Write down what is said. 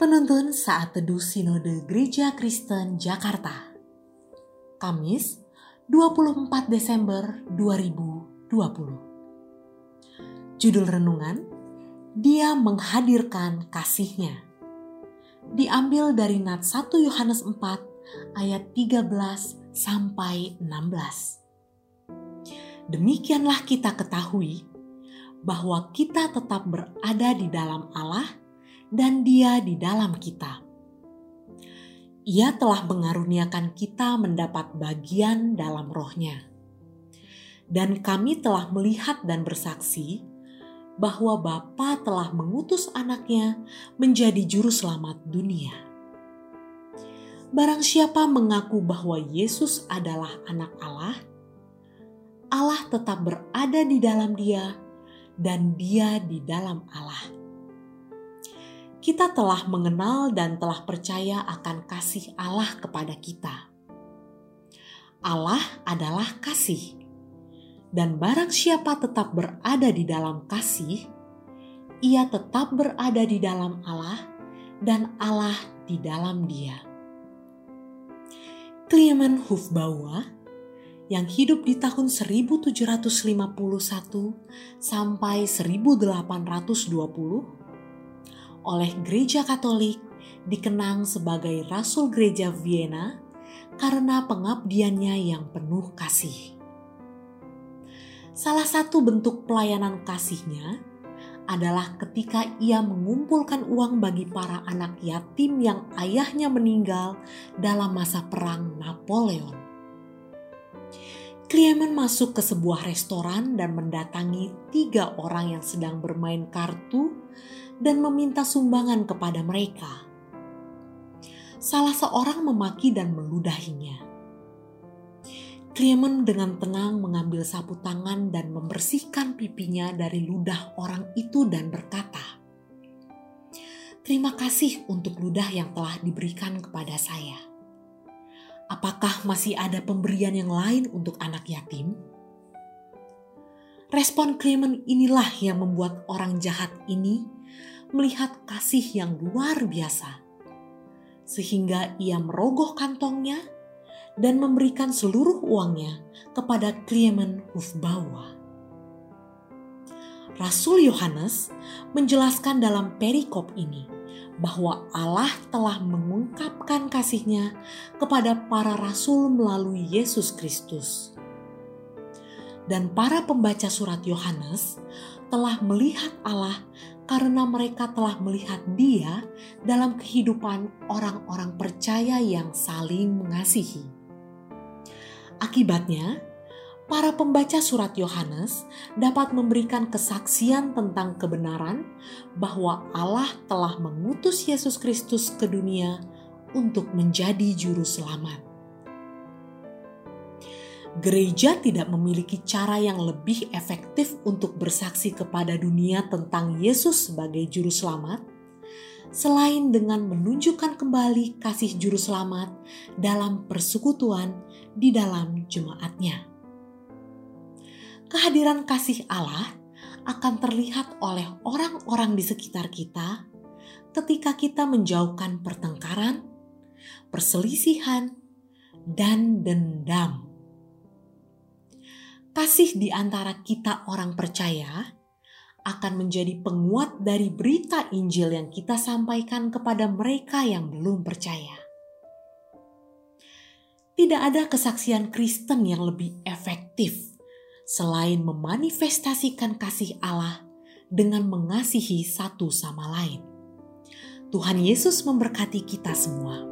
Penuntun Saat Teduh Sinode Gereja Kristen Jakarta. Kamis 24 Desember 2020 Judul Renungan Dia Menghadirkan Kasihnya. Diambil dari Nat 1 Yohanes 4 ayat 13 sampai 16 Demikianlah kita ketahui bahwa kita tetap berada di dalam Allah dan Dia di dalam kita. Ia telah mengaruniakan kita mendapat bagian dalam rohnya. Dan kami telah melihat dan bersaksi bahwa Bapa telah mengutus anaknya menjadi juru selamat dunia. Barang siapa mengaku bahwa Yesus adalah anak Allah, Allah tetap berada di dalam dia dan dia di dalam Allah kita telah mengenal dan telah percaya akan kasih Allah kepada kita. Allah adalah kasih, dan barang siapa tetap berada di dalam kasih, ia tetap berada di dalam Allah, dan Allah di dalam Dia. Clement Hufbauer yang hidup di tahun 1751 sampai 1820 oleh Gereja Katolik dikenang sebagai Rasul Gereja Vienna karena pengabdiannya yang penuh kasih. Salah satu bentuk pelayanan kasihnya adalah ketika ia mengumpulkan uang bagi para anak yatim yang ayahnya meninggal dalam masa perang Napoleon. Clement masuk ke sebuah restoran dan mendatangi tiga orang yang sedang bermain kartu dan meminta sumbangan kepada mereka. Salah seorang memaki dan meludahinya. Clement dengan tenang mengambil sapu tangan dan membersihkan pipinya dari ludah orang itu dan berkata, "Terima kasih untuk ludah yang telah diberikan kepada saya. Apakah masih ada pemberian yang lain untuk anak yatim?" Respon Clement inilah yang membuat orang jahat ini melihat kasih yang luar biasa, sehingga ia merogoh kantongnya dan memberikan seluruh uangnya kepada Clement Hufbauer. Rasul Yohanes menjelaskan dalam perikop ini bahwa Allah telah mengungkapkan kasihnya kepada para rasul melalui Yesus Kristus. Dan para pembaca surat Yohanes telah melihat Allah karena mereka telah melihat Dia dalam kehidupan orang-orang percaya yang saling mengasihi. Akibatnya, para pembaca surat Yohanes dapat memberikan kesaksian tentang kebenaran bahwa Allah telah mengutus Yesus Kristus ke dunia untuk menjadi juru selamat gereja tidak memiliki cara yang lebih efektif untuk bersaksi kepada dunia tentang Yesus sebagai Juru Selamat, selain dengan menunjukkan kembali kasih Juru Selamat dalam persekutuan di dalam jemaatnya. Kehadiran kasih Allah akan terlihat oleh orang-orang di sekitar kita ketika kita menjauhkan pertengkaran, perselisihan, dan dendam kasih di antara kita orang percaya akan menjadi penguat dari berita Injil yang kita sampaikan kepada mereka yang belum percaya. Tidak ada kesaksian Kristen yang lebih efektif selain memanifestasikan kasih Allah dengan mengasihi satu sama lain. Tuhan Yesus memberkati kita semua.